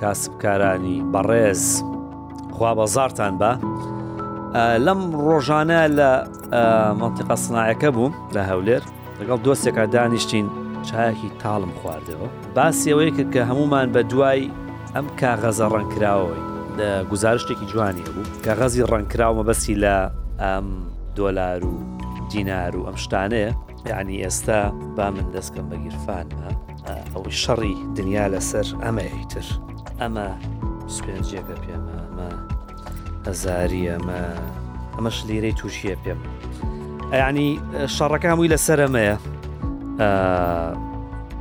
کاسبکارانی بەڕێز خوا بەزارتان بە لەم ڕۆژانە لە منتیقە سناایەکە بوو لە هەولێر لەگەڵ دۆستێکا دانیشتین چایەکی تاڵم خواردەوە باسیەوەی کرد کە هەمومان بە دوای ئەم کاغەزە ڕەنکراوەوەی لە گزارشتێکی جوانی بوو کە غەزی ڕەنکراومە بەسی لە ئەم دۆلار و دینار و ئەم شتانەیە یعنی ئێستا با من دەستکەم بە گیرفانمە ئەوەی شەڕی دنیا لەسەر ئەمە ئەیتر ئەمە سپێنجێکە پێمە ئەمە هەزاری ئەمە ئەمەش لیرەی تووشیە پێم ئەیانی شەڕەکان وی لەسەرەمەیە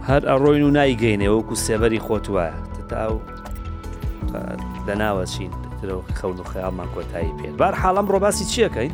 هەر ئەڕۆین و نایگەینێ وەکو سێبەری خۆت وایە تا و دەناوە چین درەوە خەون و خەیاڵمان کۆتایی پێ بار حاڵم ڕۆباسی چیەکەین؟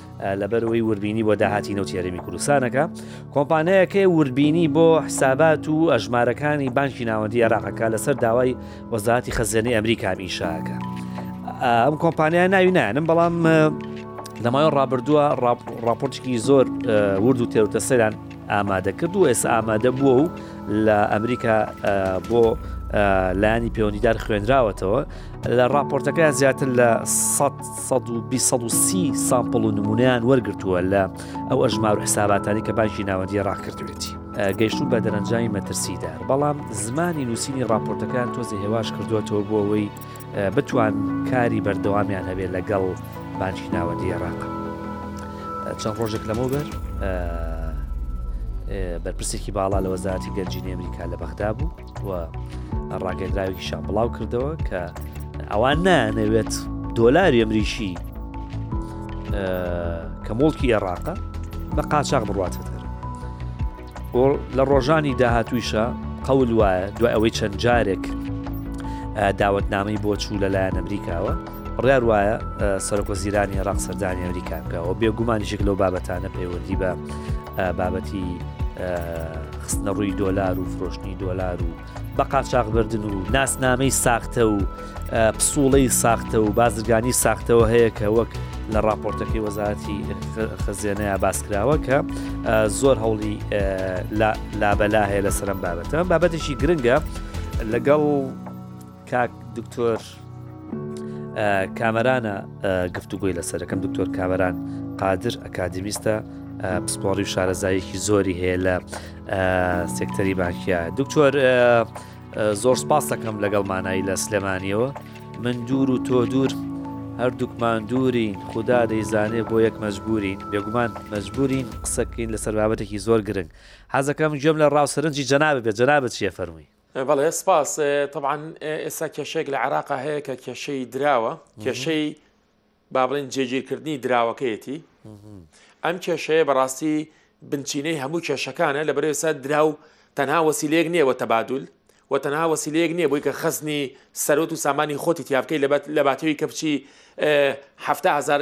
لەبەرەوەی وردبینی بۆ داهاتی نەوتی هەرێمی کوردستانەکە کۆمپانیایەکەی وردبینی بۆ حسابات و ئەژمارەکانی بانکی ناوەندی عراقەکە لەسەر داوای وەزاتی خەزیێنی ئەمریکا ئیشاکە ئەم کۆمپانیا ناوی نانم بەڵام لەمایە ڕابردووە ڕاپۆرتێکی زۆر ورد و تێوتەسەران ئامادەکرد و ئێستا ئامادە بووە و لە ئەمریکا بۆ لایانی پەیوەندیدار خوێنراوەتەوە لە راپۆرتەکەیان زیاتر لە 1920 سامپل و نمونیان وەرگتووە لە ئەو ئەژمار و حساباتانی کە باشی ناوەندی راکردوێتی گەیشتون بە دەرەنجامی مەترسیدار بەڵام زمانی نووسینی راپۆرتەکان تۆزی هێواش کردوێتەوە بۆ ئەوەی بتوان کاری بەردەوامیان هەبێت لەگەڵ بانکی ناوەندی عێراق چەند ڕۆژێک لەمەوبەر بەرپرسێکی باڵا لە وەزارتی گەنجینی ئەمریکا لە بەغدا بوو و ڕاگەندراوێکی شان بڵاو کردەوە کە ئەوان نانەوێت دۆلاری ئەمریکی کە مڵکی عێراقە بە قاچاق بڕاتێت و لە ڕۆژانی داهاتوویشە قەول وایە دوای ئەوەی چەند جارێک داوتنامەی بۆ چوو لەلایەن ئەمریکاوە ڕێار وایە سەرۆکۆ زیرانی عراق سەردانی ئەمریکاکەەوە بێگومانیشێک لەو بابەتانە پەیوەندی بە بابەتی خستنە ڕووی دۆلار و فرۆشتنی دۆلار و بە قاچاغبردن و ناسنامەی ساختە و پسوڵەی ساختە و بازرگانی ساختەوە هەیە کە وەک لە راپۆرتەکەی وەزارەتی خەزیێنەیە باسکراوە کە زۆر هەوڵی لابەلا هەیە لە سەرم بابەتە بابەتێکی گرنگە لەگەڵ کاک دکتۆر کامەرانە گفتوگوۆی لەسەرەکەم دکتۆر کامەران قادر ئەکادمیستە پسپۆڕی و شارەزایەکی زۆری هەیە لە سێکتەری بانکیە دکتۆر زۆر سپاس دەکەم لەگەڵ مانایی لە سلێمانیەوە من دوور و تۆ دوور هەردووکمان دوورین خوددا دەیزانێ بۆ یەک مەجبورین بێگومان مەجبورین قسەکەین لەسەر بابەتێکی زۆر گرنگ حەزەکەم گوێم لە ڕاوسەرنجی جەناب بێت جەنابەت چیە فەرمووی بەڵێ سپاس تەعاان ئێستا کێشێک لە عراقا هەیە کە کێشەی دراوە کێشەی با بڵێن جێگیرکردنی دراوەکەیەتی ئەم کێشەیە بەڕاستی بنچینەی هەموو کێشەکانە لە بەرێسا دراو تەنها وەسیلەیەک نییە وە تەبادول و تەنها وەسیلەیەک نییە بووی کە خستنی سەرۆت و سامانی خۆتی تیاافکەی لە باتەوی کە بچی هزار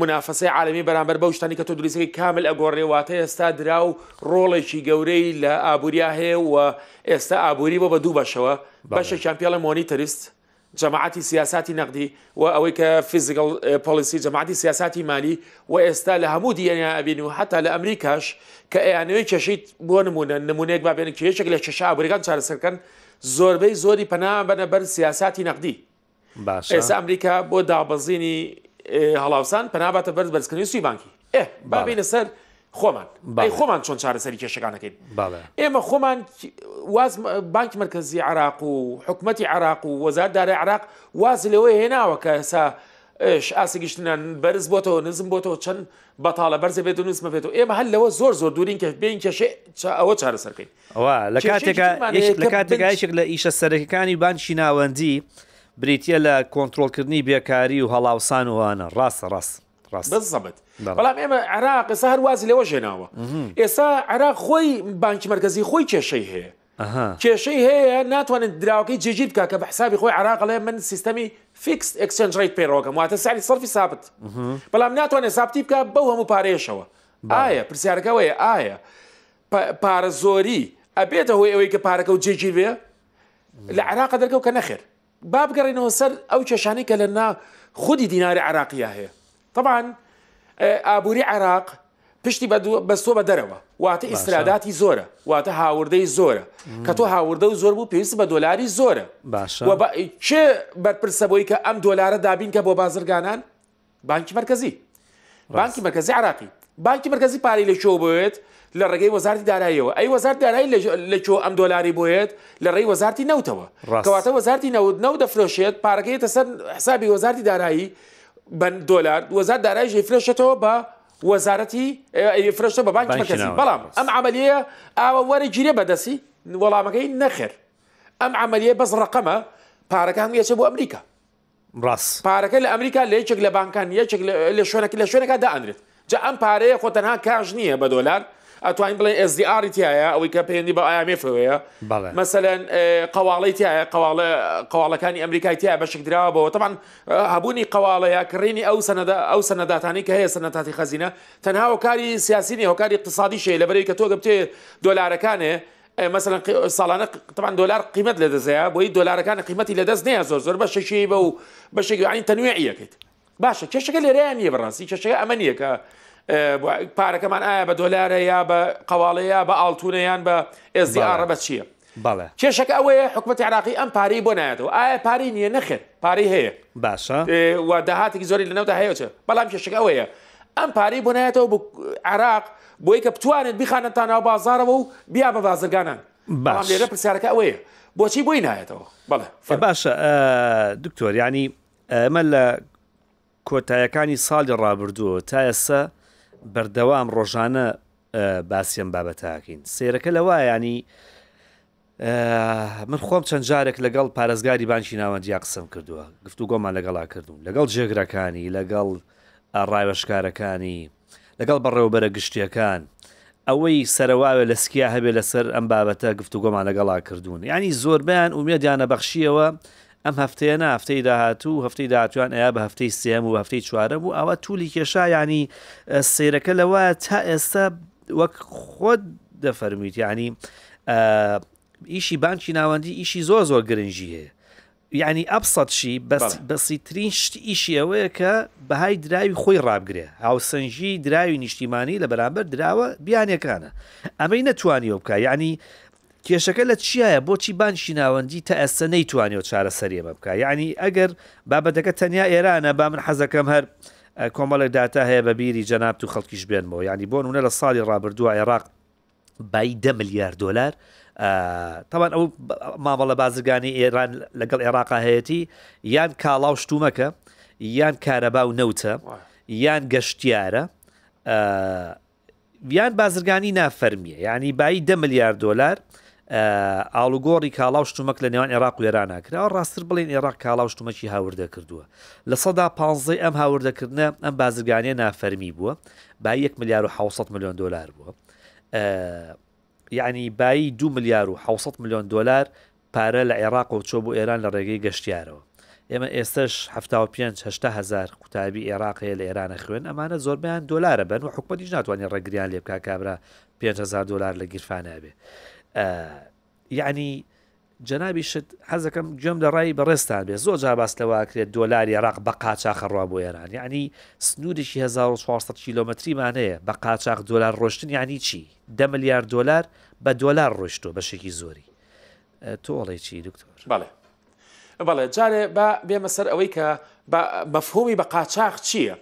مونافەسەی عالەمی بەرامبەر بەو شتانی کە تۆ دروستەکەی کامل ئەگۆڕێ واتە ئێستا دراو ڕۆڵێکی گەورەی لە ئابووریا هەیە و ئێستا ئابووری بۆ بە دوو بەشەوە بەشێکیان پێڵە مۆنی تەریست جەماعتی سیاستی نەقدی و ئەوەی کە فیزیکل پۆلیسی جەماعتی سیاستی مالی و ئێستا لە هەموو دیێنیا ئەبین و هەتا لە ئەمریکاش کە ئەیانەوەی کێشیت بۆ نمونە نمونەیەک بابێن کێشێک لە کێشە ئابووریەکان چارەسەرکەن زۆربەی زۆری پەنا بەنە بەر سیاستی نەقدی باشە ئێستا ئەمریکا بۆ دابەزینی هەڵاوسان پەنا باتە بەرز بەرزکردنی سوی بانکی ئێ بابینە سەر خۆمان بای خۆمان چۆن چارەسەری کێشەکانەکەین ئێمە خۆمان واز بانکی مرکزی عراق و حکوومەتتی عراق و وەزار دارای عراق واز لەوەی هێناوە کە ئێسا ئاسی گشتنان بەرز بۆتەوە نزم بۆتەوە چەند بەتاڵە بەرزە بێت و نزمە بێت و ئێمە هەر لەوە زۆر زۆر دوورین کە بێن کێشێ ئەوە چارەسەرکەین ئەوا لە کاتێکا لە کاتێکا یەکێک لە ئیشە سەرەکیەکانی بانکی ناوەندی بریتە لە کۆنتترۆلکردنی بێکاری و هەڵاوسان وانە ڕاستە ڕاست بەزەبت بەڵام ئێمە عراق ئێستا هەر وازی لەوە ژێناوە ئێستا عراق خۆی بانکی مرکزی خۆی کێشەی هەیە کێشەی هەیە ناتوانن دراوەکەی جێگیر بکە کە بە حسابی خۆی عراقڵێ من سیستەمی فیکس ئەکسنج ڕیت پێڕۆکەم واتە ساری سەرفی سابت بەڵام ناتوانێت سابتی بکە بەو هەموو پارێشەوە ئایا پرسیارەکەەوەی ئایا پارە زۆری ئەبێتە هۆی ئەوەی کە پارەکە و جێگیر بێ لە عراق دەرکەوت کە نەخێر با بگەڕێنەوە سەر ئەو کێشانی کە لە نا خودی دیناری عراقیە هەیە طبعاان ئابووری عراق پشتی بەستوە بە دەرەوە واتە ئیسراداتی زۆرە واتە هاوردەی زۆرە کە تۆ هاوردە و زۆر بوو پێویست بە دۆلاری زۆرە باشە چێ بەرپرسە بۆی کە ئەم دۆلارە دابین کە بۆ بازرگانان بانکی مەرکەزی بانکی مەرکەزی عراقی بانکی مەرکەزی پارەی لە چۆ بێت لە ڕێگەی وەزارتی دارایەوە ئەی وەزار دارایی لە چۆ ئەم دۆلاری بۆیێت لە ڕێی وەزارتی نەوتەوە کەواتە وەزارتی نەوت نەو دەفرۆشێت پارەکەیتە سەر حسابی وەزارتی دارایی بەن دۆلار وەزار دارایژی فرۆشێتەوە بە وەزارەتی فرۆشتە بە بانکی مەرکەزی بەڵام ئەم عملیە ئاوە وەرە گیرێ بەدەسی وەڵامەکەی نەخێر ئەم عملیە بەس ڕقەمە پارەکان یەچە بۆ ئەمریکا ڕاست. پارەکە لە ئەمریکا لە یەکێک لە بانکان یەکێک لە شوێنەک لە شوێنەکا دائەنرێت جا ئەم پارەیە خۆ تەنها کاش نییە بە دۆلار ئەتوانین بڵێ ئێس دی ئاری تایە ئەوەی کە پەیوەندی بە ئایامێفەوەیە بەڵێ مەسەلەن قەواڵی تایە قەواڵە قەواڵەکانی ئەمریکای تیا بەشک دراوەوە تەمان هەبوونی قەواڵەیە کڕینی ئەو سەنەدا ئەو سەنەداتانی کە هەیە سەنەتاتی خەزینە تەنها هۆکاری سیاسی نیە هۆکاری اقتصادی شەیە لە بەرەی کە تۆ گەپتێ دۆلارەکانێ مەسەلەن ساڵانە تەبان دۆلار قیمەت لە دەزەیە بۆی دۆلارەکانی قیمەتی لە دەست نیە زۆر زۆر بە شەشی بە و بە شێگەانی تەنوێعیەکەیت باشە کێشەکە لێرەیان نیە بەڕاستی کێشەکە ئەمە نیە کە پارەکەمان ئایا بە دۆلارە یا بە قواڵەیە بە ئاڵتونەیان بە ئێزدی ئاڕە بە چییە بەڵێ کێشەکە ئەوەیە حکوومەت عراقی ئەم پارەی بۆ نایەتەوە ئایا پارەی نییە نەخێت پارەی هەیە باشە و داهاتێکی زۆری لەنەودا هەیەچە بەڵام کێشەکە ئەوەیە ئەم پارەی بۆ نایەتەوە بو عێراق بۆی کە بتوانێت بیخانە تا ناو بازارەوە و بیا بە بازرگانان بەڵام لێرە پرسیارەکە ئەوەیە بۆچی بۆی نایەتەوە بەڵێ باشە دکتۆر ینی ئەمە لە کۆتایەکانی ساڵی ڕابردووە تا ئێستا بەردەوام ڕۆژانە باسیەم بابەتاکەین سێرەکە لە وایانی من خۆم چەند جارێک لەگەڵ پارێزگاری بانکی ناوەندیا قسەم کردووە گفتوگۆمان لەگەڵا کردوون لەگەڵ جێگرەکانی لەگەڵ ڕاوێشکارەکانی لەگەڵ بەڕێوەبەرە گشتیەکان ئەوەی سەرواوێ لە سکیا هەبێ لەسەر ئەم بابەتە گفتوگۆمان لەگەڵا کردوون ینی زۆربیان ئومێدیانە بەخشیەوە ئەم هەفتەیە نا هەفتەی داهاتوو هەفتەی داهاتوان ئەیە بە هەفتەی سێم و هەفتەی چوارەم و ئەوە تولی کێشایانی سیرەکە لەوە تا ئێستا وەک خۆت دەفەرمویت یعنی ئیشی بانکی ناوەندی ئیشی زۆر زۆر گرنگی هەیە یعنی ئەبسەدشی بەسیترین شتی ئیشی ئەوەیە کە بەهای دراوی خۆی ڕابگرێ هاوسەنجی دراوی نیشتیمانی لە بەرامبەر دراوە بیانەکانە ئەمەی نەتوانی و بکە یعنی کێشەکە لە چیایە بۆچی بانکی ناوەندی تا ئێستا نەیتوانیوە چارەسەری ئەمە بکا یەعنی ئەگەر بابەتەکە تەنیا ئێرانە با من حەزەکەم هەر کۆمەڵێک داتا هەیە بە بیری جەنابت و خەڵکیش بێنمەوە یەعنی بۆ نمونە لە ساڵی ڕابردووە عێراق بایی دە ملیار دۆلار تاوان ئەو مامەڵە بازرگانی ئێران لەگەڵ عێراقا هەیەتی یان کاڵا و شتومەکە یان کارەبا و نەوتە یان گەشتیارە یان بازرگانی نافەرمیە یعنی بایی دە ملیار دلار ئاڵوگۆڕی کاڵا و شتومەک لە نێوان عێراق وێرانە کراوە ڕاستتر بڵێن عێراق کاڵا و شتومەکی هاوردە کردووە لە سەدا پانزەی ئەم هاوردەکردە ئەم بازرگانیە نافەرمی بووە با یەک ملیار و 600 میلیۆن دلار بووە یەعنی بایی دوو ملیار و حەوت سەد ملیۆن دۆلار پارە لە عێڕاقەوە چووە بۆ ئێران لە ڕێگەی گەشتیارەوە. ئێمە ئێستەش حەفتا و پێنج، هەشتا هەزار قوتابی ئێڕاق هەیە لە ئێران ئەخوێن، ئەمانە زۆربەیان دۆلارە بەن و حکومەتیش ناتوانێ ڕێگریان لێ بکا کابرا پێنج هەزار دۆلار لە گیرفانە بێ. یەعنی جەنابیشت حەزەکەم گوێم لە ڕای بەڕێزتان بێت زۆر جار باس لەوە ئەکرێت دۆلاری عێراق بە قاچاخ ئەڕوا بۆ ئێران یەعنی سنوورێکی هەزار و چوار سەد کیلۆمەتریمان هەیە بە قاچاخ دۆلار ڕۆشتن یەعنی چی دە ملیار دۆلار بە دۆلار ڕۆشتووە بەشێکی زۆری تۆ ئەڵێی چی دکتۆر. بەڵێ بەڵێ جارێ با بێمە سەر ئەوەی کە مەفهومی بە قاچاخ چییە؟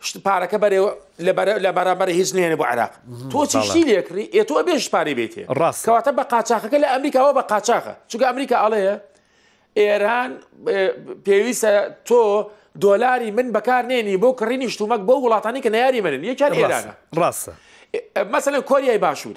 شت پارەکە بەرێ لە بەرامبەر هیچ نێنە بۆ عێراق تۆ چی شتی لێکری ئێ تۆ بێش پارەی بێتێ ڕاست کەواتە بە قاچاخەکە لە ئەمریکاوە بە قاچاخە چونکە ئەمریکا ئەڵەیە ئێران پێویستە تۆ دۆلاری من بەکار نێنی بۆ کڕینی شتومەک بۆ وڵاتانی کە ناری منن یەکیان ئێرانە ڕاستە مەسەن کۆریای باشوور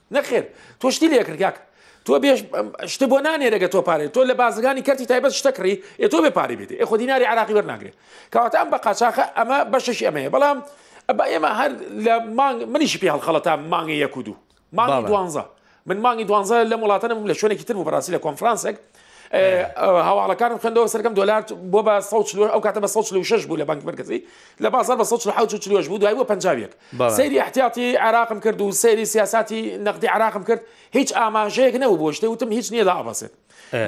نەخێر تۆ شتی لێکرد کاکە تۆ بێش شتە بۆ نانێرە گە تۆ پارێ تۆ لە بازرگانی کەرتی تایبەت شتە کڕی ئێ تۆ بێ پارێ بێت ئێ خۆ دیناری عراقی وەرناگرێت کەواتە ئەم بە قاچاخە ئەمە بەشەشی ئەمەیە بەڵام بە ئێمە هەر لە مانگ منیشی پێ هەڵخەڵەتە مانگە یەک و دوو مانگی دوانزە من مانگی دوانزە لە وڵاتەنم لە شوێنێکی تر بوو بەڕاستی لە کۆنفرانسێک هەواڵەکانم خوێندەوە سەرکەم دۆلار بۆ بە سەوت ئەو کاتە بە سەوت لەو شش بوو لە بانک مرکزی لە بازار بە سەوت حوت چلوش بوو دوای بۆ پنجاویەک سەیری ئیحتیاطی عێراقم کرد و سەیری سیاساتی نەقدی عێراقم کرد هیچ ئاماژەیەک نەبوو بۆ شتێ وتم هیچ نییە دابەسێت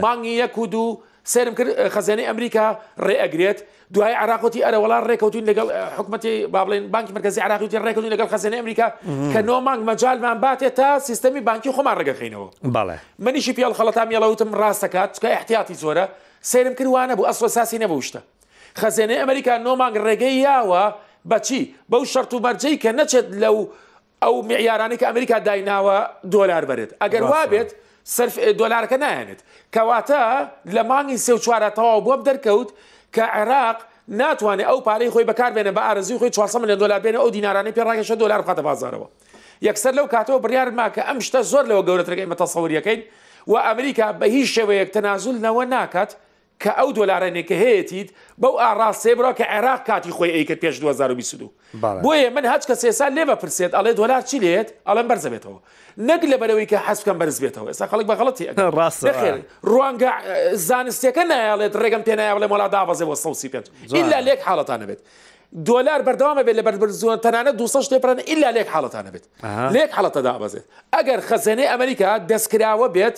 مانگی یەک و دوو سرم کرد خەزێنەی ئەمریکا ڕێئەگرێت دوای عراقوتی ئەرە وڵا ڕێکەوتین لەگەڵ حکوومەتی بابلین بانکی مرکزی عراقوتی ڕێکەوتین لەگەڵ خەزێنەی ئەمریکا کە نۆ مانگ مەجالمان باتێت تا سیستەمی بانکی خۆمان ڕگەخینەوە بەڵێ منیشی پێڵ خەڵەتام یەڵەوتم ڕاستەکات چکە احتیاتی زۆرە سرم کردوانە بوو ئەسڵ ساسی نەبووشتە خەزێنەی ئەمریکا نۆ مانگ ڕێگەی یاوە بەچی؟ بەو شەرت و مەرجەی کە نەچێت لەو ئەو معیارانەی کە ئەمریکا دایناوە دۆلار بەرێت ئەگەر وابێت سرف دۆلارەکە نایەنێت کەواتە لە مانگی سێ و چوارە تەواو بۆم دەرکەوت کە عێراق ناتوانێت ئەو پارەی خۆی بەکاربێنە بە ئارزوی خۆی 400 ملیۆن دلار بێنە ئەو دینارانەی پێ ڕاگەشە دلار بخاتە بازارەوە یەکسەر لەو کاتەوە بڕیارما کە ئەم شتە زۆر لەوە گەورەترەکە ئمە تەسەوریەکەین و ئەمریکا بە هیچ شێوەیەک تەنازول نەوە ناکات کە ئەو دۆلارەێ کە هەیەتیت بەو ئاڕاستەیە بڕا کە عێراق کاتی خۆی ئەیکرد پێش 2022 بۆیە من هەچ کە سێسا لێ بەپرسێت ئەڵێ دۆلار چی لێت ئەڵم بەرزەبێتەوە نەک لە بەرەوەی کە حەزکەم بەرز بێتەوە ئێستا خەڵک بە غڵەتی ڕاست ڕوانگە زانستەکە نایڵێت ڕێگەم پێ نایڵێ مۆلا دابەزێ بۆ 135 ئللا لێک حاڵەتانە بێت دۆلار بەردەوامە بێت لە بەربرزوە تەنانە دو تێپرن ئللا لێک حاڵەتانە بێت لێک حڵەتە دابەزێت ئەگەر خەزێنەی ئەمریکا دەستکراوە بێت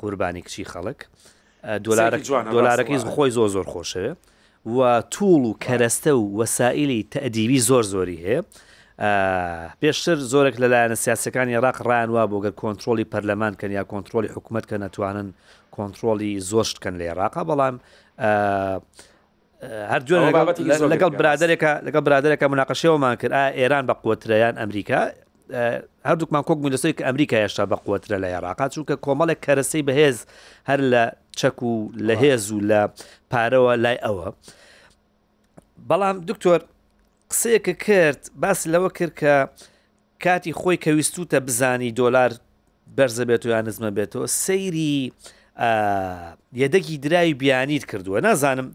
قوربانی کچی خەڵک دۆلارەکەی خۆی زۆر زۆر خۆشەوێ و توڵ و کەرەستە و وەسائلی تەدیوی زۆر زۆری هەیە پێشتر زۆرێک لەلایەنە سیاسەکانی عراق ڕایان وا بۆگەر کۆنتترۆلی پەرلەمان کەن یا کۆنتترۆلی حکوومەت کە نەتوانن کۆنتترۆلی زۆر شتکەن لە عێراق بەڵام هەر جۆرە لەگەڵ برادێکە لەگەڵ برادێکە مناقەشەوەمان کرد ئا ئێران بە قوترە یان ئەمریکا هەردووکمان کۆک بوون لەسەر کە ئەمریکا هێشتا بە قوترە لە عێراقا چونکە کۆمەڵێک کەرەسەی بەهێز هەر لە چەک و لە هێز و لە پارەوە لای ئەوە بەڵام دکتۆر قسەیەکە کرد باس لەوە کرد کە کاتی خۆی کە ویستوتە بزانی دۆلار بەرزە بێت و یان نزمە بێتەوە سەیری یەدەگی دراوی بیانیت کردووە نازانم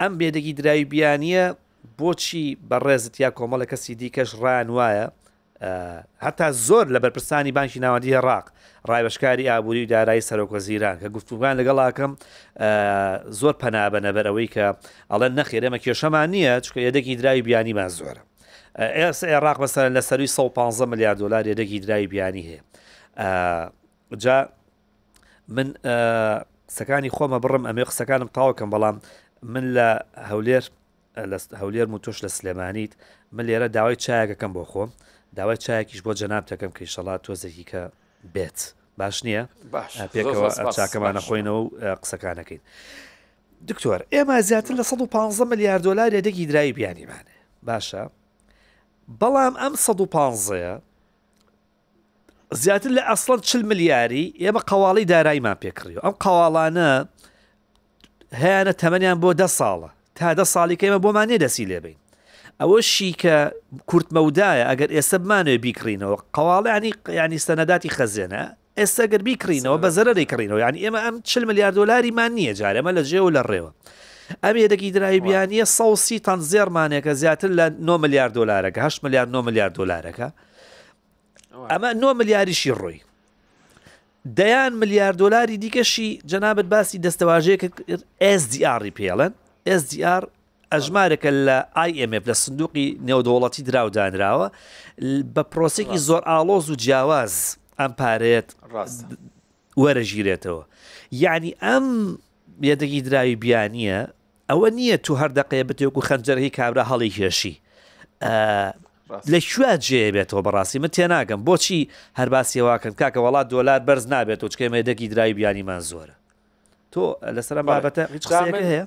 ئەم بێدەگی دراوی بیانیە بۆچی بەڕێزت یا کۆمەڵە کەسی دیکەش ڕان وایە هەتا زۆر لە بەرپرسانی بانکی ناوەندی عێراق ڕایبشکاری ئابووری و دارایی سەرۆکە زیران کە گفتوگان لەگەڵاکەم زۆر پەنابەنەبەر ئەوەی کە ئەڵەن نەخێرێمە کێشەمان نییە چکە یەدەکی دراوی بیانیمان زۆرە ئێستا ئێراق مەسەلەن لە سەرووی 115 ملیار دلار یەدەگی دراوی بیانی هەیە جا من قسەکانی خۆمە بڕم ئەمێ قسەکانم تاوکەم بەڵام من لە هەولێر لە هەولێر و تۆش لە سلێمانیت من لێرە داوای چایەکەکەم بۆ خۆم داوای چایەکیش بۆ جەناب دەکەم کە شەڵا تۆزێکی کە بێت باش نییە پێکەوە چاکەمانە خۆینەوە قسەکانەکەین. دکتۆر ئێمە زیاتر لە 115 ملیار دلار یەدەگی درایی بیانیمانێ باشە بەڵام ئەم 115ە زیاتر لە ئەسڵەن چل ملیاری ئێمە قەواڵی داراییمان پێکڕیەوە ئەم قەواڵانە هەیەە تەمەنیان بۆ دە ساڵە تا دە ساڵی کەمە بۆمان نێ دەسی لێبین ئەوە شیکە کورتمەودایە ئەگەر ئێستا بمانێ بیکڕینەوە قەواڵیانی ینی سەنەداتی خەزێنە ئێستا گەر بیکڕینەوە بە زەرەری کڕینەوە یعنی ئێمە ئەم چل ملیار دلاری مان نییە جارێ ئەمە لە جێ و لە ڕێوە ئەم یەدەکی درای بیانە سە سی تەن زێرمانێکە زیاتر لە 9 ملیار دلارەکە 8 ملیار 9 ملیار دلارەکە ئەمە 9 ملیاریشی ڕۆی دەیان ملیار دلاری دیکەشی جەنابەت باسی دەستەواژەیە کە SDR ڕی پێڵێن SDR ژمارێکە لە IMF لە سندوقی نێودەوڵەتی دراو دانراوە بە پرۆسێکی زۆر ئاڵۆز و جیاواز ئەم پارێت وەرەگیرێتەوە یعنی ئەم یەدەگی دراوی بیانیە ئەوە نییە تو هەر دەقەیە بتێک و خەنجەرهی کابرا هەڵی هێشی لە شوێ جێ بێتەوە بەڕاستی من تێناگەم بۆچی هەر باسیێواکەن کاکە وڵات دۆلار بەرز نابێت و چکەمێدەکی درای بیانیمان زۆرە تۆ لەسەر بابەتە هیچ هەیە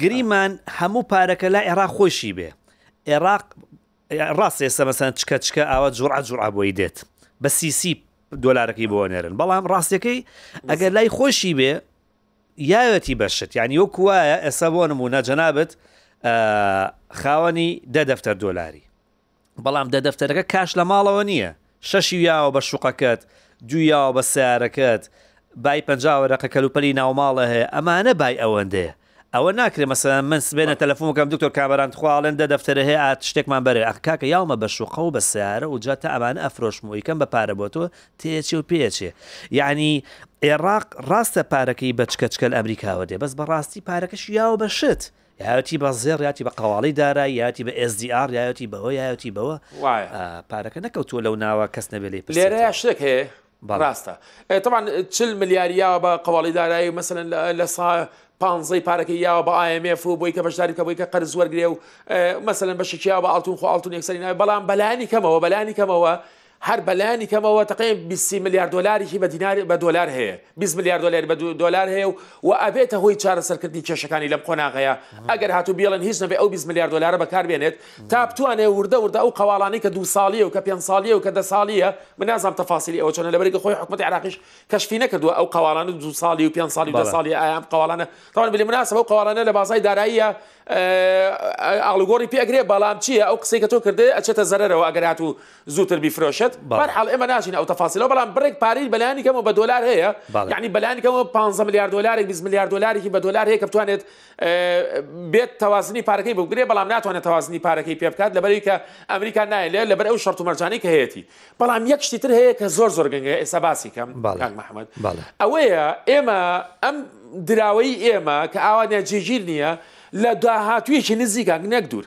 گریمان هەموو پارەکە لای عێراق خۆشی بێ عێراق ڕاست ئێستا مەسەن چکە چکە ئاوا جوڕا جوڕا بۆی دێت بە سیسی دۆلارەکەی بۆ نێرن بەڵام ڕاستەکەی ئەگەر لای خۆشی بێ یاوەتی بەشت یعنی وەک وایە ئێستا بۆ نمونە جەنابەت خاوەنی دە دەفتەر دۆلاری بەڵام دە دەفتەرەکە کاش لە ماڵەوە نییە شەشی یاوە بە شوقەکەت دوو یاوە بە سەیارەکەت بای پەنجا وەرەقە کەلوپەلی ناوماڵە هەیە ئەمانە بای ئەوەندەیە ئەوە ناکرێ مەسەلەن من سبەینە تەلەفۆن بکەم دکتۆر کامەران تخوا ئەڵێن دە دەفتەرە هەیە ئات شتێکمان بەرێ ئەخ کاکە یاومە بە شوقە و بە سەیارە و جا تا ئەمانە ئەفرۆشم و ئیکەم بە پارە بۆ تۆ تێچێ و پێچێ یعنی ئێراق ڕاستە پارەکەی بە چکە چکە لە ئەمریکاوە دێ بەس بەڕاستی پارەکەش یاوە بە شت یایەتی بە زێڕ یایەتی بە قەواڵەی دارایی یایەتی بە ئێس دی ئاڕ یایەتی بەوە یایەتی بەوە وایە ئا پارەکە نەکەوتووە لەو ناوە کەس نەبێ لێی پرسێتەوە لێرەیا شتێک هەیە بەڵێ ڕاستە ئێ تەبعەن چل ملیار یاوە بە قەواڵی دارایی مەسەلەن لە لە سا پانزەی پارەکەی یاوە بە ئای ئێم ئێف و بۆی کە بەشداری بکا بۆی کە قەرز وەرگرێ و ئێ مەسەلەن بەشێکی یاوە بە ئاڵتوون خۆ ئاڵتوون یەکسەری ناوێ بەڵام بە لایەنی کەمەوە بە لایەنی کەمەوە هەر بە لایەنی کەمەوە تەقەی بیست سی ملیار دۆلاریی بە دینار بە دۆلار هەیە، بیست ملیار دۆلاری بە دۆلار هەیە و و ئەبێتە هۆی چارەسەرکردنی کێشەکانی لەم قۆناغەیە، ئەگەر هاتوو بیڵێن هیچ نەبێ ئەو بیست ملیار دۆلارە بەکار بێنێت تا بتوانێ وردە وردە ئەو قەواڵانەی کە دوو ساڵییە و کە پێنج ساڵییە و کە دە ساڵییە، من نازانم تەفاسیلی ئەوە چۆنە لەبەرئ کە خۆی حکومەتی عێراقیش کەشفی نەکردووە ئەو قەواڵانە دوو ساڵی و پێنج ساڵی و دە بەڵێ. ساڵییە ئایا ئەم قەواڵانە تەوان بلی مناسبە ئەو قەواڵانە لە بازای داراییە ئاڵوگۆڕی پێ ئەکرێ بەڵام چییە ئەو قسەی کە تۆ کردی ئەچێتە زەرەرەوە ئەگەر هاتوو زووتر بیفرۆشێت بەرحاڵ ئێمە ناچین ئەو تەفاسیلەوە بەڵام بڕێک پارەی بەلانی کەمەوە بە دۆلار هەیە یعنی بەلانی کەمەوە 15 ملیار دۆلارێک 20 ملیار دۆلارێکی بە دۆلار هەیە کە بتوانێت بێت تەوازنی پارەکەی بگرێ بەڵام ناتوانێت تەوازنی پارەکەی پێ بکات لەبەری کە ئەمریکا نایلێ لەبەر ئەو شەرت و مەرجانی کە هەیەی بەڵام یەک شتی تر هەیە کە زۆر زۆر گەنگە ئێستا باسی کەم کاک محەممەد ئەوەیە ئێمە ئەم دراوەی ئێمە کە ئاوادە جێگیر نییە لە داهاتوویەکی نزیکە نەک دوور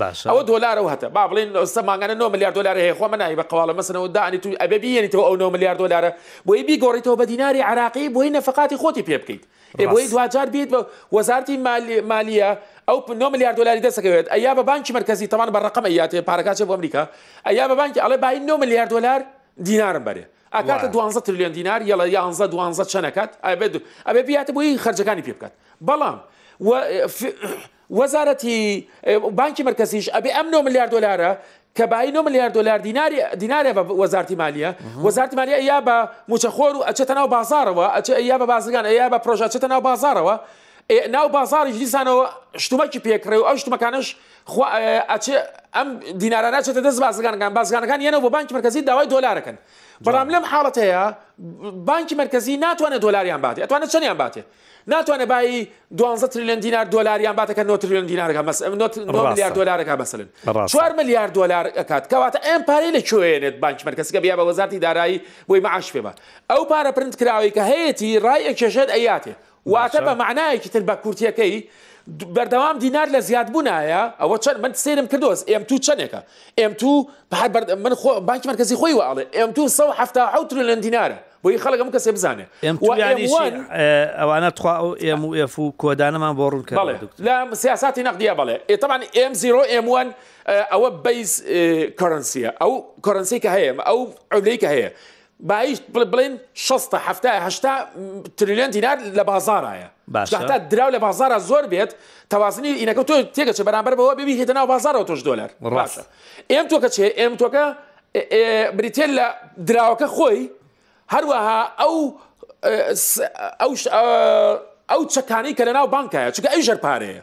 باشە ئەوە دۆلارە و هەتە با بڵێن ئەوسە مانگانە 9 ملیار دۆلار هەیە خۆ مەناوی بە قەواڵە مەسەنەوە دانی تو ئەبێ بیێنیتەوە ئەو 9 ملیار دۆلارە بۆی بیگۆڕیتەوە بە دیناری عراقی بۆی نەفقاتی خۆتی پێ بکەیت ئێ بۆی دواجار بیت بە وەزارتی مالیە ئەو 9 ملیار دلاری دەسەکەوێت ئەیا بە بانکی مرکزی تەوان بە ڕقم یااتێ پارەکچێ بۆ ئەمریکا ئەیا بە بانکی ئەڵێ باین 9 ملیار دلار دینارم بەرێ ئاکاتە دوانزە تریلیۆن دینار یەڵە یانزە دوانزە چەنەکات ئەبێت ئەبێ بیاتە بۆی خرجەکانی پێ بکات بەڵام وەزارەتی بانکی مەرکەزیش ئەبێ ئەم نۆ ملیار دۆلارە کە بایی نۆ ملیار دۆلار دیناری دینارێ بە وەزارتی مالیە وەزارتی مالیە یا بە موچەخۆر و ئەچێتە ناو بازارەوە ئەچێ یا بە بازرگان ئەیا بە پرۆژە ئەچێتە ناو بازارەوە ئێ، ناو بازاریش دیسانەوە شتومەکی پێکڕێ و ئەو شتومەکانش خوا ئەیە ئەچێ ئەم دینارانە ئەچێتە دەست بازرگانەکان بازرگانەکان یەنە بۆ بانکی مەرکەزی داوای دۆلارەکەن بەڵام جواب. لەم حاڵەتەیە بانکی مەرکەزی ناتوانێت دۆلاریان باتێ ئەتوانێت چەندیان باتێ ناتوانێت بایی دوانزە تریلیۆن دینار دۆلار یان باتەکە نۆ تریلیۆن دینار ئەکات مەس نۆ تر- نۆ ڕاستە. ملیار دۆلار ئەکات مەسەلەن ڕاستە. چوار ملیار دۆلار ئەکات کەواتە ئەم پارەی لە کوێنێت بانکی مەرکەزی کە بیا بە وەزارەتی دارایی بۆی معاش پێ بە ئەو پارە پرنت کراوەی کە هەیەتی ڕای ئەکێشێت ئەیاتێ واتە باشە. بە معنایەکی تر بە کورتیەکەی د- بەردەوام دینار لە زیادبوونایە ئەوە چەند من سەیرم کردوەس ئێم تو چەندێکە ئێم تو هەر بەر من خۆ بانکی مەرکەزی خۆی وا ئەڵێ ئێم دوو سەد و حەفتا و حەوت ترلیۆن دینارە بۆیە خەڵک هەموو کەسێ بزانێ ئێم تو یانی چی ئەوانە تخوا ئەو ئێم و ئێف و کۆدانەمان بۆ ڕوون کەڵێ دکتۆر لە سیاساتی نەقدیە بەڵێ ئێتەمان ئێم زیرۆ ئێم وان ئەوە بەیس کەرەنسیە ئەو کەرەنسی کە هەیە ئەو عەولەی کە هەیە باییش بڵێن شەستە حەفتا هەشتا تریلیۆن دینار لە بازاڕایە باشە. جا هەتا دراو لە بازارە زۆر بێت تەوازنی ئینەکە تۆ تێگەچە بەرامبەر بەوە ببی هێتە ناو بازارەوە تۆش دۆلار ڕاستە. ئێم تۆکە چێ ئێم تۆکە ئێ- ئێ، بریتێن لە دراوەکە خۆی هەروەها ئەو ئێ، س- ئەو ش- ئا، ئەو چەکانەی کە لە ناو بانکایە چونکە ئەویش هەر پارەیە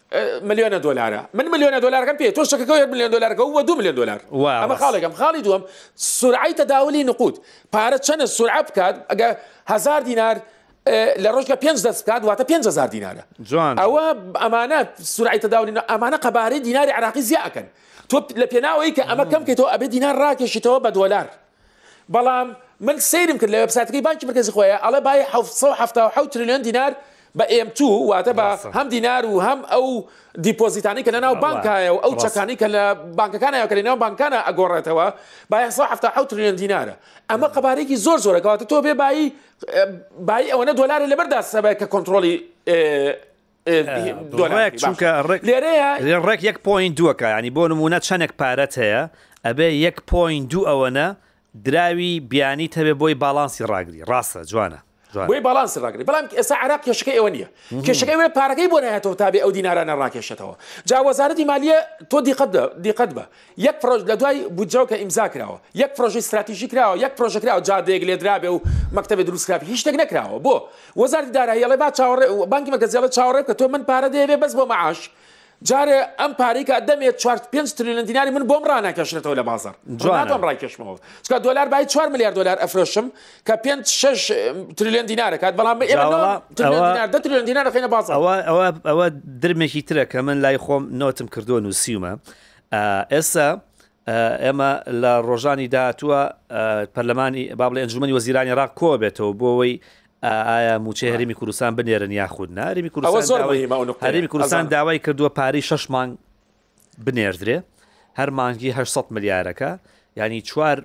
ملیۆنە دۆلارە من ملیۆنە دۆلارەکەم پێ تۆ شەکەکە یەک ملیۆن دۆلارەکە و دو ملیۆن دۆلار ئەمە خاڵێکم خاڵی دووەم سرعی تەداولی نقود پارە چەنە سرعە بکات ئەگە هزار دینار لە ڕۆژکە پێنج دەست بکات واتە 5هزار دینارە جوان ئەوە ئەمانە سرعی تەداولین ئەمانە قەبارەی دیناری عراقی زیاکەن تۆ لە پێناوەی کە ئەمە کەم کە تۆ ئەبێ دینار ڕاکێشیتەوە بە دۆلار بەڵام من سەیرم کرد لە وێبسایتەکەی بانکی مرکزی خۆیە ئەڵێ بای حەفت حەفت سەد و حەفتا و حەوت تریلیۆن دینار بە ئێم تو واتە بە ڕاستە هەم دینار و هەم ئەو دیپۆزیتانی کە لەناو بەڵێ بانکایە و ئەو ڕاستە چەکانی کە لە بانکەکانایە و کە لەنێوان بانکانە ئەگۆڕێتەوە بایە سەد و حەفتا و حەوت تریلیۆن دینارە ئەمە بەڵێ قەبارەیەکی زۆر زۆرە کەواتە تۆ بێ بایی بایی ئەوەنە دۆلاری لەبەر دەستە بە کە کۆنتڕۆڵی ڕێک یەک پوین دووەکە ینی بۆ نمونە چەندێک پارەت هەیە ئەبێ یەک پوین دوو ئەوەنە دراوی بیانی تەبێ بۆی باڵانسی ڕاگری ڕاستە جوانە بۆی باڵانس ڕاگری بەڵام ئێستا عراق کێشەکە ئەوە نییە کێشەکە وێ پارەکەی بۆ نهاتەوە تابێ ئەو دینارانە ڕاکێشێتەوە جا وەزارەتی مالیە تۆ دیقەت دیقەت بە یەک پرۆژ لە دوای بودجەوە کە ئیمزا کراوە یەک پرۆژەی ستراتیژی کراوە یەک پرۆژە کراوە جادەیەک لێ درابێ و مەکتەبێ دروست کرابێ هیچ شتێک نەکراوە بۆ وەزارەتی دارایی ئەڵێ با چاوەڕێ بانکی مەرکەزی ئەڵێ چاوەڕێ بکە تۆ من پارە دەیەوێ بەس بۆ مەعاش جارێ ئەم پارەی کە دەمێت 4 5 تریلیۆن دیناری من بۆم ڕاناکەشێتەوە لە بازار جوانم ڕایکەشمەوە چکە دلار بای 4 میلیارد دلار ئەفرۆشم کە 5 6 تریلیۆن دینارەکات بەڵام تریلیۆن دینارەکەینە بازەوە ئەوە ئەوە درمێکی ترە کە من لای خۆم نۆتم کردو نووسیومە ئێستا ئێمە لە ڕۆژانی داهاتووە پەرلەمانی با بڵێ ئەنجومەنی وەزیرانی عێراق کۆ بێتەوە بۆەوەی ئایا موچەی هەرمی کوردستان بنێرن یاخود نا هەرمی کوردستان هەرمی کوردستان داوای کردووە پارەی شش مانگ بنێردرێ هەر مانگی 600 ملیارەکە ینی چوار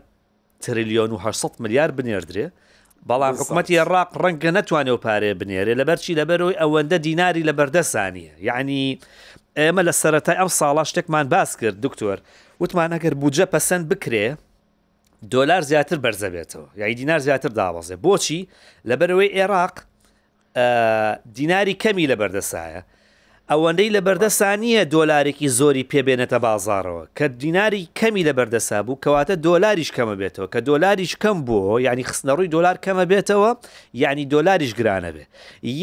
تریلیۆن و هەشت سەد ملیار بنێردرێ بەڵام حکوومەتی عێراق ڕەنگە نەتوانێ و پارێ بنێرێ لەبەرچی لەبەرەوەی ئەوەندە دیناری لە بەردەسانە یعنی ئێمە لە سەرەتای ئەم ساڵا شتێکمان باس کرد دکتۆر وتمان ئەگەر بودجە پەسەند بکرێ دۆلار زیاتر بەرزەبێتەوە یاعیدینار زیاتر داوەزێ بۆچی لەبەرەوەی عێراق دیناری کەمی لەبەردەستایە، ئەوەندەی لەبەردەستا نییە دۆلارێکی زۆری پێ بێنێتە بازاڕەوە، کە دیناری کەمی لەبەردەستا بوو کەواتە دۆلاریش کەمە بێتەوە، کە دۆلاریش کەم بۆ یانی خستنەڕووی دۆلار کەمە بێتەوە یانی دۆلاریش گرانە بێ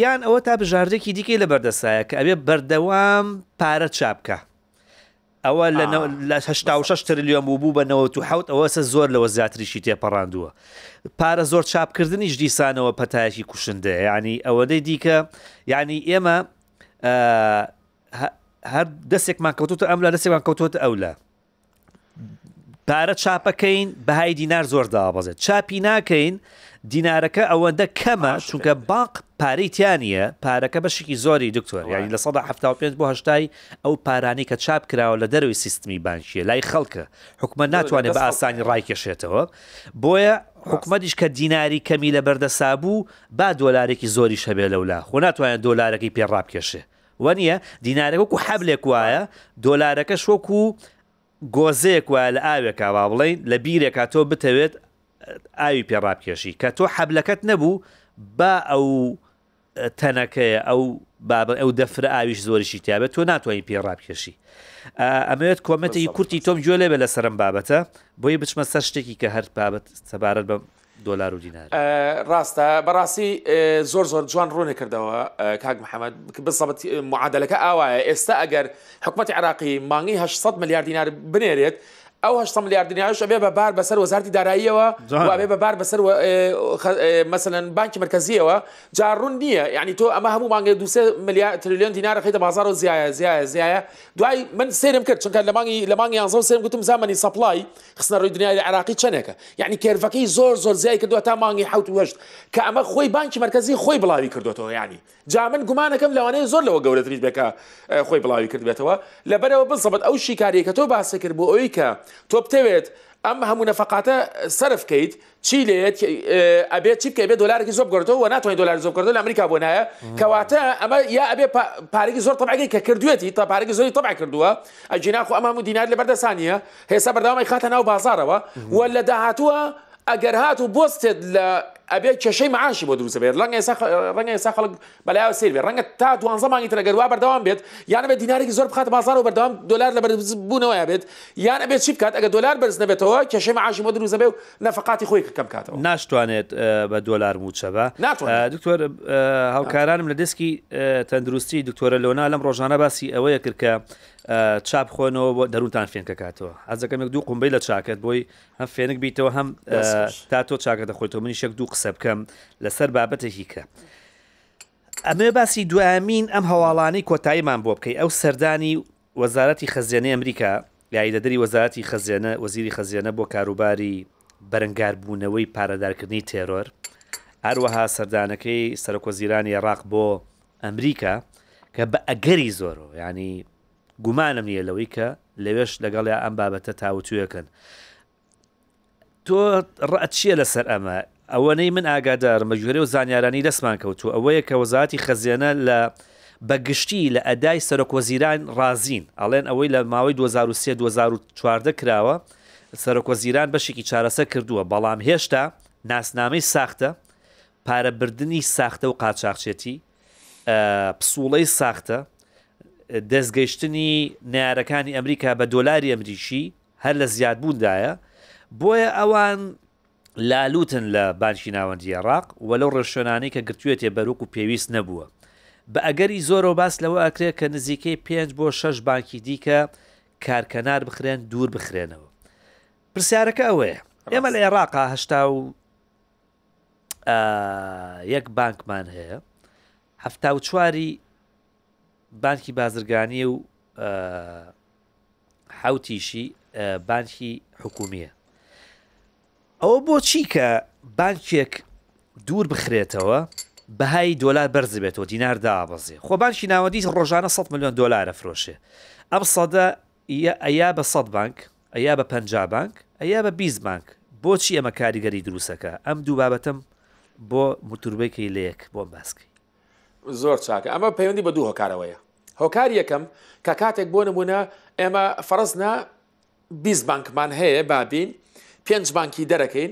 یان ئەوە تا بژاردەکی دیکەی لەبەردەستایە کە ئەبێ بەردەوام پارە چاپ کا. ئەوە لە لە هشتا و شش ترلیۆن بوو بوو بە نەوەت و حوت ئەوەسە زۆر لەوە زیاتریشی تێپەڕاندووە پارە زۆر چاپکردنیش دیسانەوە پەتایەکی کوشندە ینی ئەوەدەی دیکە ینی ئێمە هەر دەستێکمان کەوتوتە ئەملا دەستێکمان کەوتوتە ئەولا پارە چاپەکەین بەهای دینار زۆر دابەزێت چاپی ناکەین دینارەکە ئەوەندە کەمە چونکە بانق پارەی تیا نییە پارەکە بەشێکی زۆری دکتۆر یانی لە سەدا هەفتا و پێنج بۆ هەشتای ئەو پارانی کە چاپ کراوە لە دەروی سیستمی بانکیە لای خەڵکە حکومە ناتوانێت بە ئاسانی ڕایکێشێتەوە بۆیە حکومەتیش کە دیناری کەمی لە بەردەسا بوو با دۆلارێکی زۆری شەبێ لەولا خۆ ناتوانێت دۆلارەکەی پێ ڕابکێشێ وە نییە دینارەکە و حەبلێک وایە دۆلارەکە شۆک و گۆزەیەک وایە لە ئاوێکا با بڵێین لە بیرێکا تۆ بتەوێت ئاوی پێ ڕابکێشی کە تۆ حەبلەکەت نەبوو با ئەو تەنەکەیە ئەو بابە ئەو دەفرە ئاویش زۆریشی تیاابێت تۆ ناتوانین پێ ڕابکێشی ئەمەوێت کۆمەتێکی کورتی تۆم گوێ لێ بە لەسەرم بابەتە بۆی بچمە سەر شتێکی کە هەر بابەت سەبارەت بە دۆلار و دینار. ڕاستە بەڕاستی زۆر زۆر جوان ڕوونی کردەوە کاک محمد بزەبت معادلەکە ئاوایە ئێستا ئەگەر حکومەتی عراقی مانگی 800 ملیار دینار بنێرێت ئەو هەشتە ملیارد دیناش ئەبێ بە بار بەسەر وەزارتی داراییەوە و ئەبێ بە بار بەسەر وە- ئێ، خ- ئێ، مەسەلەن بانکی مرکزیەوە جا ڕوون نییە یعنی تۆ ئەمە هەموو مانگێ دو سێ ملیار تریلیۆن دینارە خەیتە بازاڕەوە زیایە زیایە زیایە دوای من سەیرم کرد چونکە لە مانگی لە مانگی یانزەوە سەیرم کرد وتم زامەنی سەپڵای خستنە ڕوی دنیای لە عێراقی چەنێکە یەعنی کێرڤەکەی زۆر زۆر زیای کردوە تا مانگی حەوت و هەشت کە ئەمە خۆی بانکی مەرکەزی خۆی بڵاوی کردۆتەوە یەعنی جا من گومانەکەم لەوانەیە زۆر لەوە گەورەتریش بێ کە خۆی بڵاوی کردبێتەوە لەبەرەوە بنسەبەت ئەو شیکاریە کە تۆ باست کرد بۆ ئەوی کە تۆ بتەوێت ئەم هەموو نەفەقاتە سەرف کەیت چی لێت ئەبێ چی بکەی بێ دۆلارێکی زۆر بگۆڕێتەوە و ناتوانانی دۆلار زۆر بکردن لە ئەمریکا بۆ نایە کەواتە ئەمە یا ئەبێ پارێکی زۆر تەبعەکەی کە کردوێتی تا پارێکی زۆری تەبع کردووە ئەجینا خۆ ئەمام و دینار لە بەردەسانیە هێستا بەرداوای خاتە ناو بازارەوە و لە داهاتووە ئەگەر هات و بستێت لە ئەبێت کێشەی معاشی بۆ دروزە بێت ڕەنگە ڕەنگە ئێستا خەڵک بە لایەوە سەیر بێت ڕەنگە تا دوانزە مانگی تر ئەگەر وا بەردەوام بێت یان ئەبێت دینارێکی زۆر بخاتە بازاڕ و بەردەوام دۆلار لە بەرزبوونەوەیە بێت یان ئەبێت چی بکات ئەگەر دۆلار بەرز نەبێتەوە کێشەی مەعاشی بۆ دروست دەبێت و نەفەقاتی خۆی کەم بکاتەوە. ناشتوانێت بە دۆلار مووچە بە. ناتوانێت. دکتۆر هاوکارانم لە دێسکی تەندروستی دکتۆرە لۆنا لەم ڕۆژانە باسی ئەوەیە کرد کە چا بخۆنەوە بۆ دەروونتان فێنکەکاتەوە حەزەکەم یەک دوو قومبەی لە چاکەت بۆی هەم فێنک بیتەوە هەم تا تۆ چاکە دەخۆیتەوە منیش یەک دوو قسە بکەم لەسەر بابەتێکی کە ئەمێ باسی دوامین ئەم هەواڵانی کۆتاییمان بۆ بکەی ئەو سەردانی وەزارەتی خەزیێنەی ئەمریکا یاریدەدەری وەزارەتی خەزیێنە وەزیری خەزیێنە بۆ کاروباری بەرەنگاربوونەوەی پارەدارکردنی تێرۆر هەروەها سەردانەکەی سەرۆکۆزیرانی عێراق بۆ ئەمریکا کە بە ئەگەری زۆرەوە ینی گومانم نیە لەوەی کە لەوێش لەگەڵیا ئەم بابەتە تاوتوێکەن. تۆ ڕەئت چیە لەسەر ئەمە؟ ئەوەنەی من ئاگادارم بە گوێرەی و زانیارانی دەستمان کەوتوە ئەوەیە کە وەزاتی خەزێنە لە بە گشتی لە ئەدای سەرۆک وەزیران ڕازین ئەڵێن ئەوەی لە ماوەی دوو هەزار و سێ دوو هەزار و چواردە کراوە سەرۆک وەزیران بەشێکی چارەسە کردووە بەڵام هێشتا ناسنامەی ساختە پارە بردنی ساختە و قاچاخچێتی پسوڵەی ساختە، دەستگەیشتنی نەیارەکانی ئەمریکا بە دۆلاری ئەمریکی هەر لە زیادبووندایە، بۆیە ئەوان لالووتن لە بانکی ناوەندیی عێراق و لەو ڕێوشوێنانەی کە گرتوویەتی بەر وەکو پێویست نەبووە. بە ئەگەری زۆرەوە باس لەوە ئەکرێت کە نزیکەی پێنج بۆ شەش بانکی دیکە کارکەنار بخرێن دوور بخرێنەوە. پرسیارەکە ئەوەیە ئێمە لە عێراقا هەشتا و. ئە یەک بانکمان هەیە هەفتا و چواری بانکی بازرگانیە و حوتیشی بانکی حکومیە ئەوە بۆچی کە بانکێک دوور بخرێتەوە بەهای دۆلار بەرزبێتەوە دینار دابەزێ خۆ بانکی ناوەندی ڕۆژانە 100 میلیۆن دلارە فرۆشێ ئەم سەدە ئیە ئەیا بە سەد بانک ئەیا بە پەنجا بانک ئەیا بە بیست بانک بۆچی ئەمە کاریگەری دروستەکا ئەم دوو بابەتەم بۆ متوربەی کەی لە یەک بۆم باس کەی. زۆر چاکە ئەمە پەیوەندی بە دوو هۆکارەوەیە هۆکار یەکەم کە کاتێک بۆ نمونە ئێمە فەرەز نا بیست بانکمان هەیە بابین پێنج بانکی دەرەکەین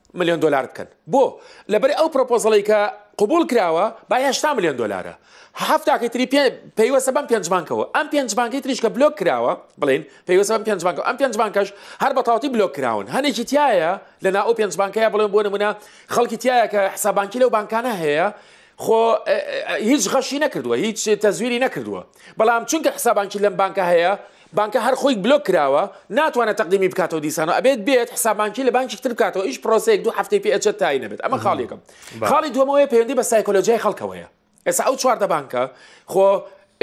ملیۆن دۆلار بکەن بۆ لەبەر ئەو پرۆپۆزڵی کە قوبول کراوە با هشتا ملیۆن دۆلارە هەفتاکەی تری پێیوەسە بەم پێنج بانکەوە ئەم پێنج بانکی تریش کە بلۆک کراوە بڵین پێیوەسە بەم پێنج بانکەوە ئەم پێنج بانکەش هەر بە تاوتی بلۆک کراون هەنێکی تایە لە ناو ئەو پێنج بانکەیە بڵێن بۆ نمونە خەڵکی تایە کە حسابانکی لەو بانکانە هەیە خۆ هیچ غەشی نەکردووە هیچ تەزویری نەکردووە بەڵام چونکە حسابانکی لەم بانکە هەیە بانکە هەر خۆی بلۆک کراوە ناتوانێت تەقدیمی بکاتەوە دیسان و ئەبێت بێت حساب بانکی لە بانکیک تر بکاتەوە ئیش پرۆسەیەک دوو هەفتەی پێ ئەچێت تای نەبێت ئەمە خاڵ یەکەم خاڵی دووەمەوەی پەیوەندی بە سایکۆلۆژیای خەڵکەوەیە ئێستا ئەو چواردە بانکە خۆ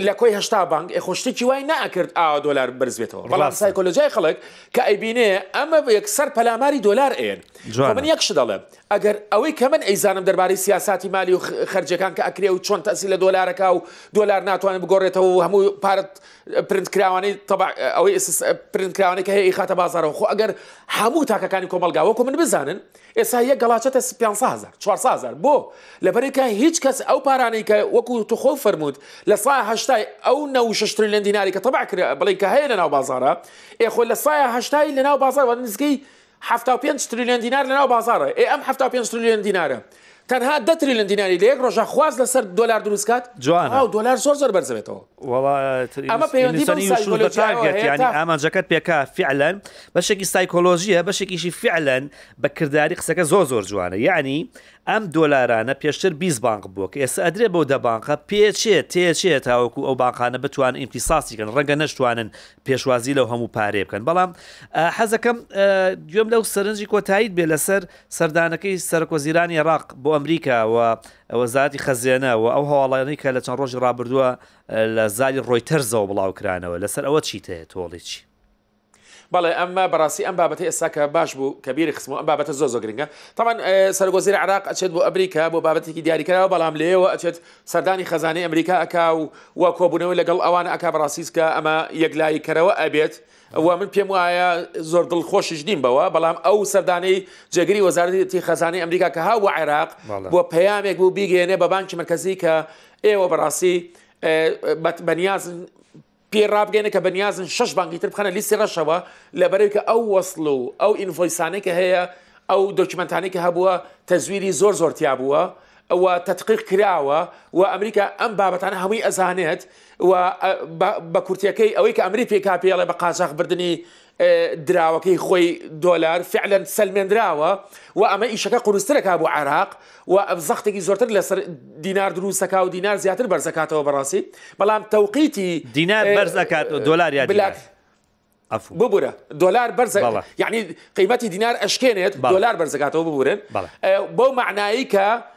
لە کۆی هشتا بانک ئێ خۆشتێکی وای ناکرد ئا دۆلار بەرز بێتەوە بەڵام سایکۆلۆژیای خەڵک کە ئەیبینێ ئەمە یەکسەر پەلاماری دۆلار ئێن من یەکش دەڵێ ئەگەر ئەوەی کە من ئەیزانم دەربارەی سیاستی مالی و خەرجەکان کە ئەکرێ و چۆن تەسی لە دۆلارەکە و دۆلار ناتوانێت بگۆڕێتەوە و هەموو پارت پرنتکراوانەی تەبع ئەوەی ئێسس پرنتکراوانەی کە هەیە ئیخاتە بازارەوە خۆ ئەگەر هەموو تاکەکانی کۆمەلگا وەکو من بزانن ئێسا یەک گەڵاچەتە 500هزار 400هزار بۆ لەبەرێکە هیچ کەس ئەو پارانەی کە وەکو تو خۆ فەرمووت لە سایە هەشتای ئەو نە و شەش ترلیۆن دیناری کە تەبع کرا بڵێ کە هەیە لەناو بازارە ئێ خۆ لە سایە هەشتای لەناو بازار واتە نزیکەی حەفتا و پێنج تریلیۆن دینار لەناو بازاڕە، ئێ ئەم حەفتا و پێنج تریلیۆن دینارە تەنها دە تریلیۆن دیناری لە یەک ڕۆژدا خواست لەسەر دۆلار دروست کات، تەواو دۆلار زۆر زۆر بەرز دەبێتەوە. وەڵا ئەمە پەیوەندی بەو سایکۆلۆژیایەوە هەیە تا. ئامانجەکەت پێکا فعلا بەشێکی سایکۆلۆژییە بەشێکیشی فعلا بە کرداری قسەکە زۆر زۆر جوانە یەعنی ئەم دۆلارانە پێشتر بیست بانق بووە کە ئێستا ئەدرێ بەو دە بانقە پێچێ تێچێ تاوەکو ئەو بانقانە بتوانن ئیمتیساسی کەن ڕەنگە نەشتوانن پێشوازی لەو هەموو پارەیە بکەن بەڵام حەزەکەم گوێم لەو سەرنجی کۆتاییت بێ لەسەر سەردانەکەی سەرۆک وەزیرانی عێراق بۆ ئەمریکا و وەزارەتی خەزێنە و ئەو هەواڵانەی کە لە چەند ڕۆژی ڕابردووە لە زاری ڕۆیتەرزەوە بڵاوکرانەوە لەسەر ئەوە چیت هەیە تۆڵی چی؟ بەڵێ ئەم بەڕاستی ئەم بابەتی ئێستا کە باش بوو کە بیری خستمەوە ئەم بابەتە زۆ زۆ گرنگە تاوان سەرگۆزیر عراق ئەچێت بۆ ئەمریکا بۆ بابەتێکی دیاریکراوە بەڵام لێەوە ئەچێت سەردانی خەزانانی ئەمریکا ئەک و و کۆبوونەوە لەگەڵ ئەوان ئەک بەڕاستیسکە ئەمە یەکلایی کەرەوە ئەبێت و من پێم وایە زۆر دڵ خۆشیش نیم بەوە بەڵام ئەو سەردانەی جێگری وەزارەتی خەزانانی ئەمریکا کە ها و عێراق بۆ پەیامێک بوو بیگەێنێ بە بانکی مرکزی کە ئێوە بەڕاستی بەنیازن پێی ڕابگەینە کە بەنیازن شەش بانکی تر بخەنە لیستی ڕەشەوە، لەبەرەوەی کە ئەو وەسڵ و ئەو ئینڤۆیسانەی کە هەیە، ئەو دۆکیومێنتانەی کە هەبووە تەزویری زۆر زۆر تیا بووە و تەدقیق کراوە و ئەمریکا ئەم بابەتانە هەمووی ئەزانێت و بە کورتییەکەی ئەوەی کە ئەمری پێکا پێڵێ بە قاجاغ بردنی دراوەکەی خۆی دۆلار فعلەن سەلمێنراوە و ئەمە ئیشەکە قورسترەکە بۆ عێراق و ئەم زەختێکی زۆرتر لەسەر دینار دروستەکە و دینار زیاتر بەرزەکاتەوە بەڕاستی بەڵام تەوقیتی دینار بەرزەکات و دۆلار یا بلات ببورە دۆلار بەرز یعنی قیمەتی دینار ئەشکێنێت دۆلار بەرزەکاتەوە ببورن بەو معنایی کە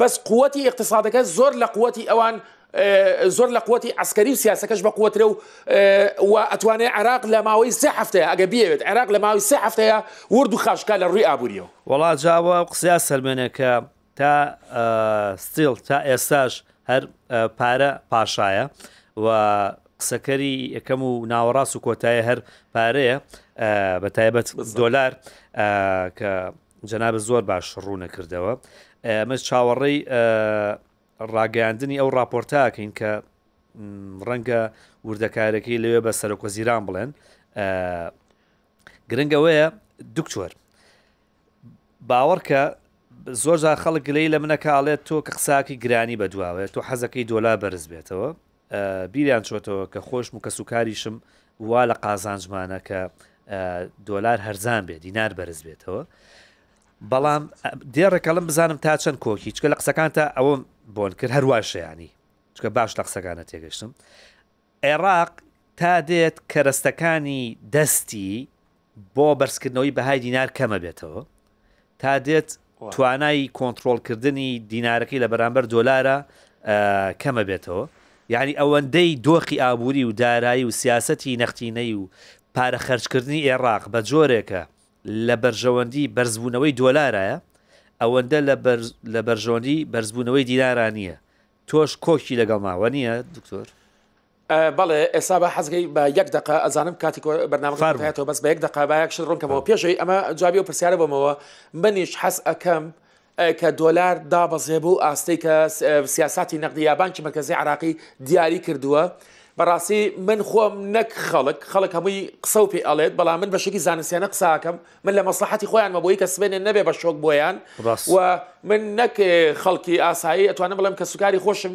بەس قوتی ئیقتسادەکە زۆر لە قوتی ئەوان زۆر لە قوتی عسکەری و سیاسەکەش بە قوترە و و ئەتوانێت عێراق لە ماوەی سێ هەفتەیە ئەگە بێت عێراق لە ماوەی سێ هەفتەیە ورد و خاشکا لە ڕووی ئابووریەوە. وەڵا جا ئەوە قسەیە سەلمێنێ کە تا ستیل تا ئێستاش هەر پارە پاشایە و قسەکەری یەکەم و ناوەڕاست و کۆتایە هەر پارەیە بە تایبەت دۆلار کە جەنابت زۆر باش ڕوونە کردەوە ئەمە چاوەڕێی ڕاگەیاندنی ئەو ڕاپۆرتاکەین کە ڕەنگە وردەکارەکەی لەوێ بە سەرۆکۆ زیران بڵێن گرنگەوەیە دکتۆر باوەڕکە زۆرجار خەڵک گلەی لە منەکەڵێت تۆ کە قساکی گرانی بەدواوێت تۆ حەزەکەی دۆلا بەرز بێتەوە بیریان چۆتەوە کە خۆشم و کەسوکاریشم وا لە قازانجمانە کە دۆلار هەرزان بێت دینار بەرز بێتەوە بەڵام دێڕێکەڵم بزانم تا چەند کۆکی چکە لە قسەکانتە ئەوە بۆن کرد هەرواشیانی چکە باش لە قسەکانە تێگەشتم عێراق تا دێت کەرەستەکانی دەستی بۆ بەرزکردنەوەی بەهای دینار کەمە بێتەوە تا دێت توانای کۆنترۆل کردنی دینارەکەی لە بەرامبەر دۆلارە کەمە بێتەوە یعنی ئەوەندەی دۆخی ئابووری و دارایی و سیاستی نەختینەی و پارە خەرجکردنی ئێراق بە جۆرێکە لە بەرژەوەندی بەرزبوونەوەی دۆلارایە ئەوەندە لە بەرژۆنی بەرزبوونەوەی دینارانە تۆش کۆکی لەگەڵ ماوە نییە دکتۆر بەڵێ ئێستا بە حەزگەی بە یەک دقە ئەزانم کاتی بەرنامەکەتەوە بەس بە یەک دقا باەک شت ڕوونکەمەوە پێشەوەی ئەمە جوابی و پرسیارە بۆمەوە منیش حەز ئەەکەم کە دۆلار دابەزێ بوو ئاستەی کە سیاستی نەقدی یابانکی مرکزی عراقی دیاری کردووە. بەڕاستی من خۆم نەک خەڵک خەڵک هەمووی قسە و پێ ئەڵێت بەڵام من بەشێکی زانستیانە قساکەم من لە مەسلحەتی خۆیان مەبووی کە سبێنێ نەبێ بە شۆک بۆیان و من نەک خەڵکی ئاسایی ئەتوانم بڵێم کە سوکاری خۆشم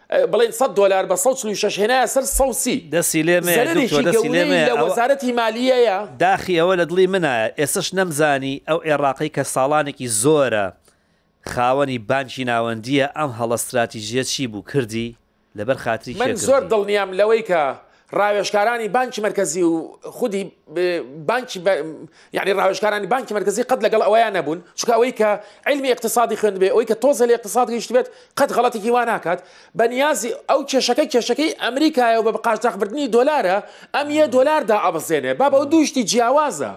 بڵێن سەد دۆلار بە سەد و چل و شەش هێنایە سەر سەوسی. دەسی لێ مەیە دکتۆر زەرەرێکی دەسی لێ گەورەی مەیە لە ئەوە وەزارەتی مالیەیە. داخی ئەوە لە دڵی منایە ئێسش نەمزانی ئەو ئێڕاقەی کە ساڵانێکی زۆرە خاوەنی بانکی ناوەندیە ئەم هەڵە ستراتیژیە چی بوو کردی لەبەر خاتری کێ من زۆر کردی؟ دڵنیام لەوەی کە ڕاوێژکارانی بانکی مەرکەزی و خودی بانکی یعنی ڕاوێژکارانی بانکی مەرکزی قەت لەگەڵ ئەوەیان نەبوون چکە ئەوەی کە علمی اقتصادی خوێندبێ ئەوی کە تۆزە لە اقتصاد گەیشت بێت قەت غەڵەتێکی وا ناکات بە نیازی ئەو کێشەکە کێشەکەی ئەمریکایە بە بقاشداخبردننی دۆلارە ئەم یە دۆلاردا ئابزێنێ با بەو دووشتی جیاوازە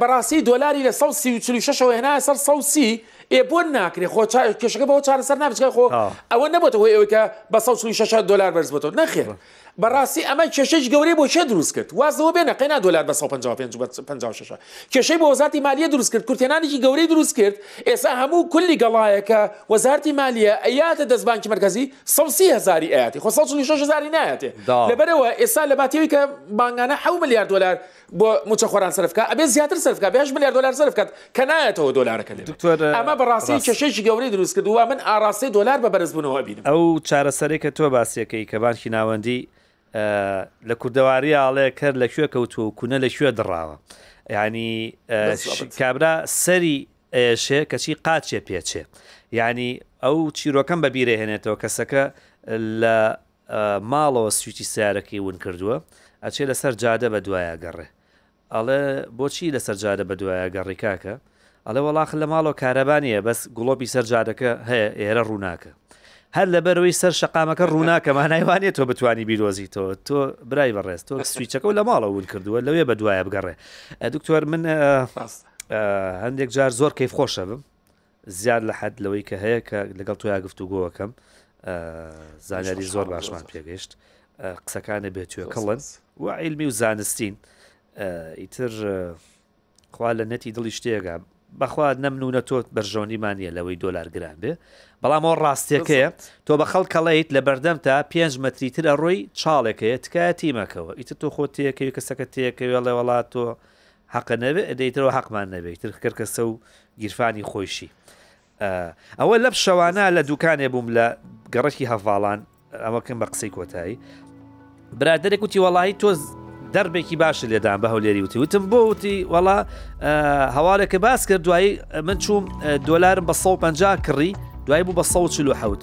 بەڕاستی دۆلاری لە 1936 هێنا سەر 1930 ئێ بۆ ناکرێ خۆ کێشەکە بەەوە چارەسەر نابچگای خۆ ئەوە نەبێت هۆی ئەوەی کە بە 1936 دلار بەرز بۆتەوە نەخێر بەڕاستی ئەمە کێشەیەکی گەورەی بۆ کێ دروست کرد؟ واز لەوە بێنە قەینا دۆلار بە سەد و پەنجا و پێنج و بە پەنجا و شەش ە. کێشەی بۆ وەزارەتی مالییە دروست کرد، کورتهێنانێکی گەورەی دروست کرد، ئێستا هەموو کلی گەڵایە کە وەزارەتی مالییە ئەیاتە دەست بانکی مەرکەزی سەد و سی هەزاری ئەیاتێ، خۆ سەد و چل و شەش هەزاری نایاتێ. لەبەرئەوە ئێستا لە باتی ئەوی کە بانگانە حەوت ملیار دۆلار بۆ موچەخۆران سەرف کا ئەبێ زیاتر سەرف کا بە هەشت ملیار دۆلار سەرف کات کە نایەتەوە دۆلارەکە لێ دکتۆر ئەمە بە ڕاستی ڕاست کێشەیەکی گەورەی دروست کرد و من ئاڕاستەی دۆلار بە بەرز بوونەوە ئەبینم. ئەو چارەسەرەی کە تۆ باسیەکەی کە بانکی ناوەندی لە کوردەواری ئاڵێ کەر لە کوێ کەوتووە و کونە لە کوێ دڕاوە یعنی بەس ش- بابەت کابرا سەری ئەیەشێ کەچی قاچێ پێچێ یعنی ئەو چیرۆکەم بە بیرەهێنێتەوە کەسەکە لە ماڵەوە سویچی سەیارەکەی ون کردووە ئەچێ لەسەر جادە بەدوایە گەڕێ ئەڵێ بۆچی لەسەر جادە بەدوایە گەڕی کاکە ئەڵێ وەڵا ئاخر لە ماڵەوە کارەبا نیە بەس گڵۆپی سەر جادەکە هەیە ئێرە ڕووناکە هەر لەبەرەوەی سەر شەقامەکە ڕووناکە مانای وا نیە تۆ بتانی بیرۆزیتەوە تۆ برای بەڕێز تۆ سویچەکە و لە ماڵە ون کردووە لەوێ بەدوایە بگەڕێ دکتۆر من هەندێک جار زۆر کەیف خۆشە بم زیاد لە حەد لەوەی کە هەیە کە لەگەڵ تۆیا گفتوگۆ ئەکەم زانیاری زۆر باشمان پێگەشت قسەکانە بێ توێکەڵن و عیلمی و زانستین ئیتر خوا لە نەتی دڵی شتێگە بەخوا نەمنونە تۆ بەرژۆنیمان نیە لەوەی دۆلار گران بێ بەڵام ئەو ڕاستێکەیە تۆ بە خەڵکەڵیت لە بەردەم تا پێنج مەتری تر ئەڕۆی چاڵێکەیە تکایە تیمەکەەوە ئیتر تۆ خۆ تێکەوی کەسەکە تێکەوێڵێ وڵات تۆ هەقە نەبێ ئەدە ئیترەوە حەقمان نەبێ تر کەر کەسە و گیرفانی خۆیشی ئەوە لەم شەوانە لە دوکانێ بووم لە گەڕکی هەڤاڵان ئەمەکەم بە قسەی کۆتایی برادێک وتی وەڵی تۆز دەربێکی باشە لێدان بە هەولێری وتی وتم بۆ وتی وەڵا هەواڵێکە باس کرد دوایی من چوم دۆلارم بە 150 کڕی دوای بوو بە 140 حوت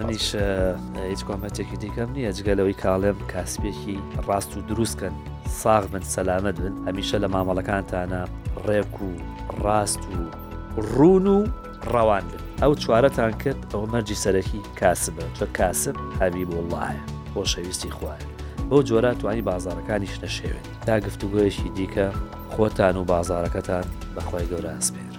منیش هیچ کۆمەتێکی دیکەم نییە جگەلەوەی کاڵێم کاسپێکی ڕاست و دروستکەن ساغ من سەلامت بن هەمیشە لە مامەڵەکانتانە ڕێک و ڕاست و ڕون و ڕەوان بن ئەو چوارەتان کرد ئەو مەرجی سەرەکی کاسبە چە کاسب حەبی بۆ وڵایە بۆ شەویستی خوارد بۆ جۆرە توانی بازارەکانیش نەشێوێت تا گفتوگوۆیشی دیکە خۆتان و بازارەکەتان بەخوای گەورە ئەسپێر